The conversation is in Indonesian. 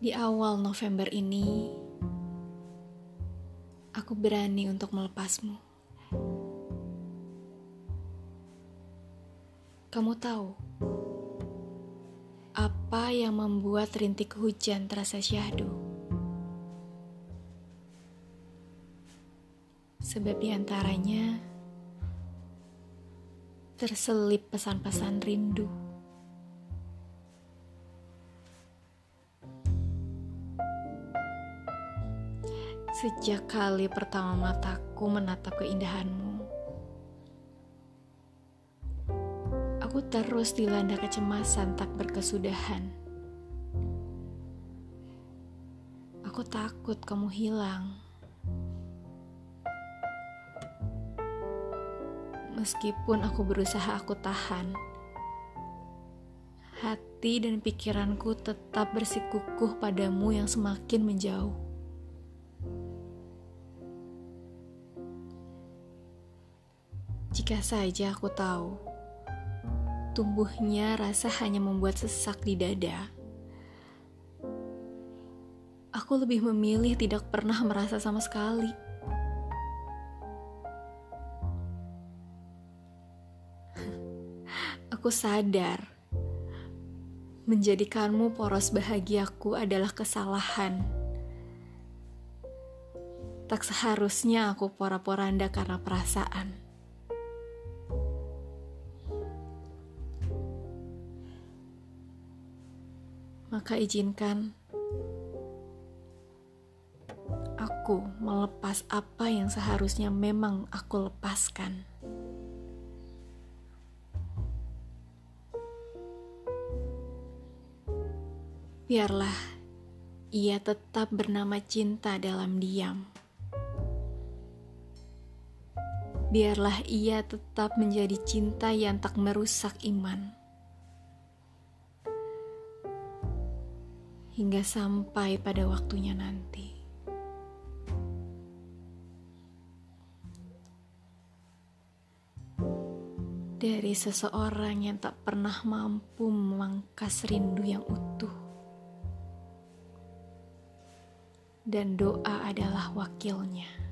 Di awal November ini, aku berani untuk melepasmu. Kamu tahu apa yang membuat rintik hujan terasa syahdu? Sebab di antaranya terselip pesan-pesan rindu. Sejak kali pertama mataku menatap keindahanmu, aku terus dilanda kecemasan tak berkesudahan. Aku takut kamu hilang. Meskipun aku berusaha aku tahan, hati dan pikiranku tetap bersikukuh padamu yang semakin menjauh. Jika saja aku tahu, tumbuhnya rasa hanya membuat sesak di dada. Aku lebih memilih tidak pernah merasa sama sekali. Aku sadar menjadikanmu poros bahagiaku adalah kesalahan. Tak seharusnya aku pora-poranda karena perasaan. Maka izinkan aku melepas apa yang seharusnya memang aku lepaskan. Biarlah ia tetap bernama cinta dalam diam. Biarlah ia tetap menjadi cinta yang tak merusak iman. Hingga sampai pada waktunya nanti. Dari seseorang yang tak pernah mampu memangkas rindu yang utuh, dan doa adalah wakilnya.